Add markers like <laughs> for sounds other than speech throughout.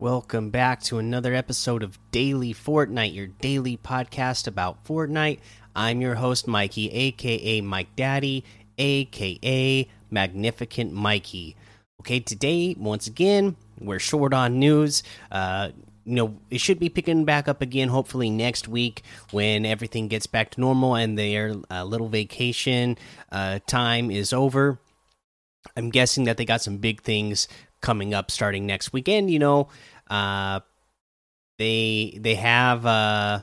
Welcome back to another episode of Daily Fortnite, your daily podcast about Fortnite. I'm your host, Mikey, aka Mike Daddy, aka Magnificent Mikey. Okay, today, once again, we're short on news. Uh, you know, it should be picking back up again, hopefully next week when everything gets back to normal and their uh, little vacation uh, time is over. I'm guessing that they got some big things coming up starting next weekend. You know, uh, they they have uh,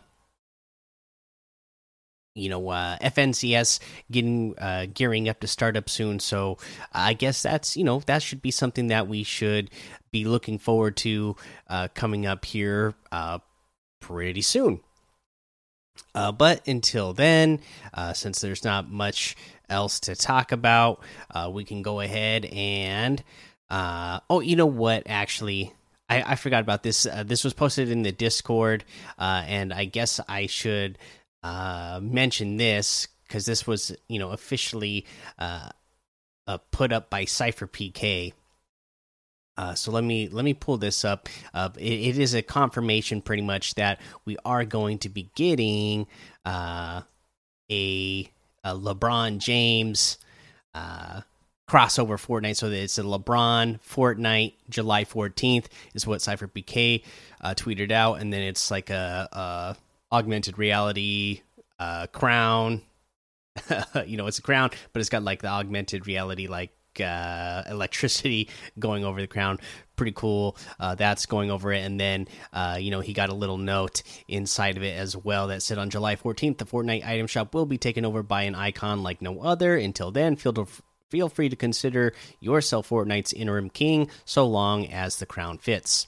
you know uh, FNCS getting uh, gearing up to start up soon. So I guess that's you know that should be something that we should be looking forward to uh, coming up here uh, pretty soon. Uh, but until then, uh, since there's not much else to talk about, uh, we can go ahead and. Uh, oh, you know what? Actually, I, I forgot about this. Uh, this was posted in the Discord, uh, and I guess I should uh, mention this because this was, you know, officially uh, uh, put up by Cypher PK. So let me let me pull this up. Uh, it, it is a confirmation, pretty much, that we are going to be getting uh, a, a LeBron James uh, crossover Fortnite. So it's a LeBron Fortnite July 14th is what Cypher PK uh, tweeted out, and then it's like a, a augmented reality uh, crown. <laughs> you know, it's a crown, but it's got like the augmented reality like uh, electricity <laughs> going over the crown. Pretty cool. Uh, that's going over it. And then, uh, you know, he got a little note inside of it as well that said on July 14th, the Fortnite item shop will be taken over by an icon like no other. Until then, feel, feel free to consider yourself Fortnite's interim king so long as the crown fits.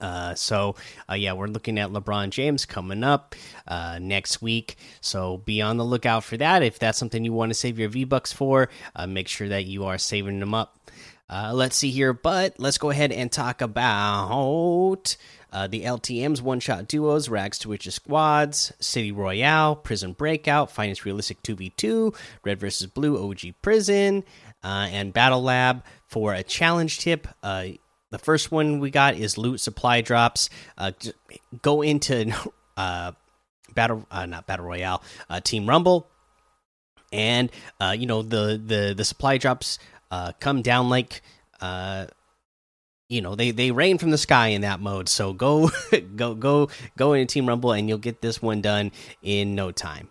Uh, so uh, yeah, we're looking at LeBron James coming up uh, next week. So be on the lookout for that. If that's something you want to save your V Bucks for, uh, make sure that you are saving them up. Uh, let's see here, but let's go ahead and talk about uh, the LTM's one shot duos, Rags to Witches squads, City Royale, Prison Breakout, Finest Realistic 2v2, Red vs. Blue OG Prison, uh, and Battle Lab for a challenge tip. Uh, the first one we got is loot supply drops. Uh, go into <laughs> uh, battle, uh, not battle royale, Team Rumble, and you know the the the supply drops uh, come down like uh, you know they they rain from the sky in that mode. So go <laughs> go go go into Team Rumble, and you'll get this one done in no time.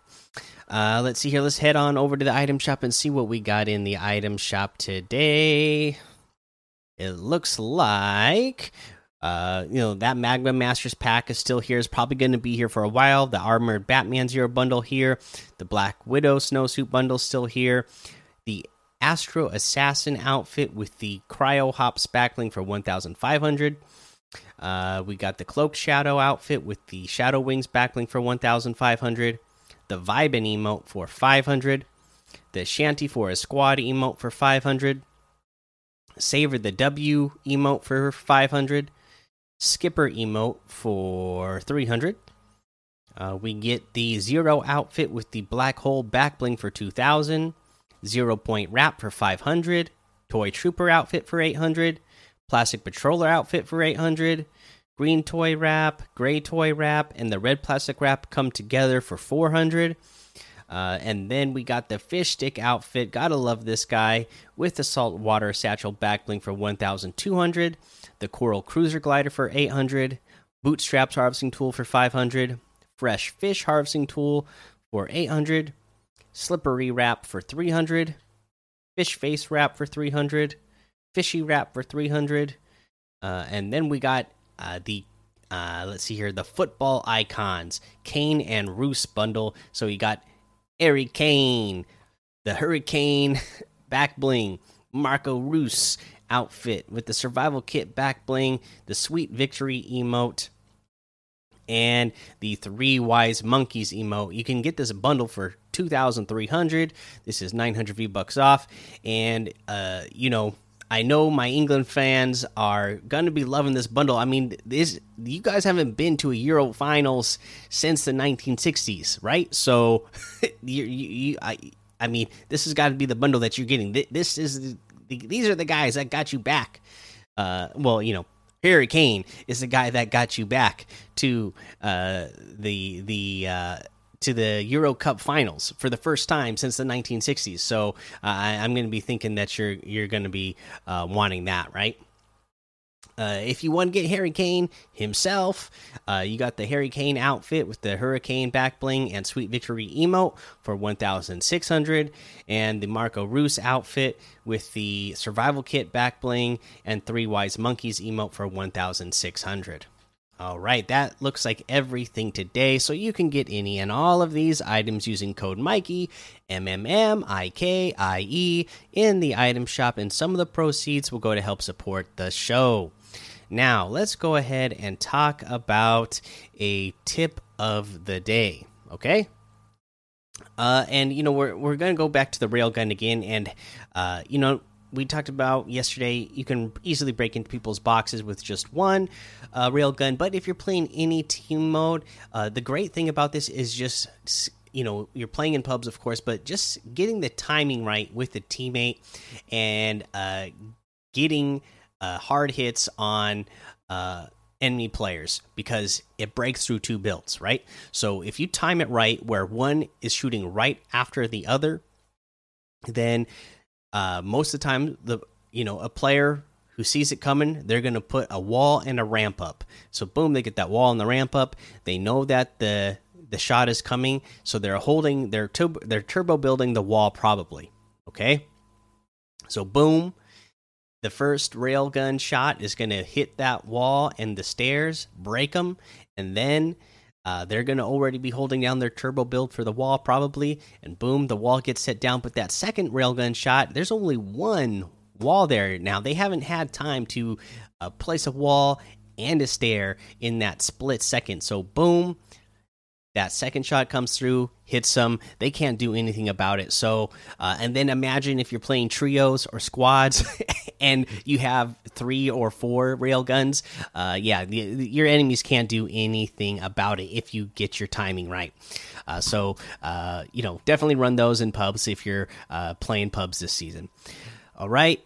Uh, let's see here. Let's head on over to the item shop and see what we got in the item shop today. It looks like uh, you know that Magma Masters pack is still here. Is probably going to be here for a while. The armored Batman Zero bundle here. The Black Widow snowsuit bundle still here. Astro Assassin outfit with the Cryo Hops backling for 1,500. Uh, we got the Cloaked Shadow outfit with the Shadow Wings backling for 1,500. The Vibin emote for 500. The Shanty for a Squad emote for 500. Savor the W emote for 500. Skipper emote for 300. Uh, we get the Zero outfit with the Black Hole backbling for 2000. Zero Point Wrap for 500. Toy Trooper outfit for 800. Plastic Patroller outfit for 800. Green Toy Wrap, Gray Toy Wrap, and the Red Plastic Wrap come together for 400. Uh, and then we got the fish stick outfit. Gotta love this guy with the saltwater satchel backbling for 1,200. The coral cruiser glider for 800. Bootstraps harvesting tool for 500. Fresh fish harvesting tool for 800. Slippery wrap for 300. Fish face wrap for 300. Fishy wrap for 300. Uh, and then we got uh, the uh, let's see here the football icons Kane and Reus bundle. So you got Harry Kane, the Hurricane <laughs> back bling, Marco Reus outfit with the survival kit back bling, the sweet victory emote, and the three wise monkeys emote. You can get this bundle for 2300. This is 900 V bucks off and uh you know I know my England fans are going to be loving this bundle. I mean, this you guys haven't been to a Euro finals since the 1960s, right? So, <laughs> you, you, you, I, I mean, this has got to be the bundle that you're getting. This is the, these are the guys that got you back. Uh, well, you know, Hurricane is the guy that got you back to uh, the the uh, to the Euro Cup finals for the first time since the 1960s. So uh, I, am going to be thinking that you're you're going to be uh, wanting that, right? Uh, if you want to get Harry Kane himself, uh, you got the Harry Kane outfit with the Hurricane back bling and Sweet Victory emote for 1,600, and the Marco Reus outfit with the Survival Kit back bling and Three Wise Monkeys emote for 1,600. All right, that looks like everything today. So you can get any and all of these items using code Mikey, M M M I K I E, in the item shop, and some of the proceeds will go to help support the show. Now, let's go ahead and talk about a tip of the day, okay? Uh, and you know we're we're gonna go back to the railgun again, and uh, you know we talked about yesterday, you can easily break into people's boxes with just one uh, railgun. But if you're playing any team mode, uh, the great thing about this is just you know you're playing in pubs, of course, but just getting the timing right with the teammate and uh, getting uh, hard hits on uh, enemy players because it breaks through two builds, right? So if you time it right, where one is shooting right after the other, then uh, most of the time the you know a player who sees it coming they're going to put a wall and a ramp up. So boom they get that wall and the ramp up. They know that the the shot is coming. So they're holding their turbo they're turbo building the wall probably okay? So boom the first railgun shot is going to hit that wall and the stairs break them and then uh, they're going to already be holding down their turbo build for the wall, probably. And boom, the wall gets set down. But that second railgun shot, there's only one wall there. Now, they haven't had time to uh, place a wall and a stair in that split second. So, boom, that second shot comes through, hits them. They can't do anything about it. So, uh, and then imagine if you're playing trios or squads <laughs> and you have three or four rail guns. Uh, yeah, the, your enemies can't do anything about it if you get your timing right. Uh, so, uh, you know, definitely run those in pubs if you're uh, playing pubs this season. All right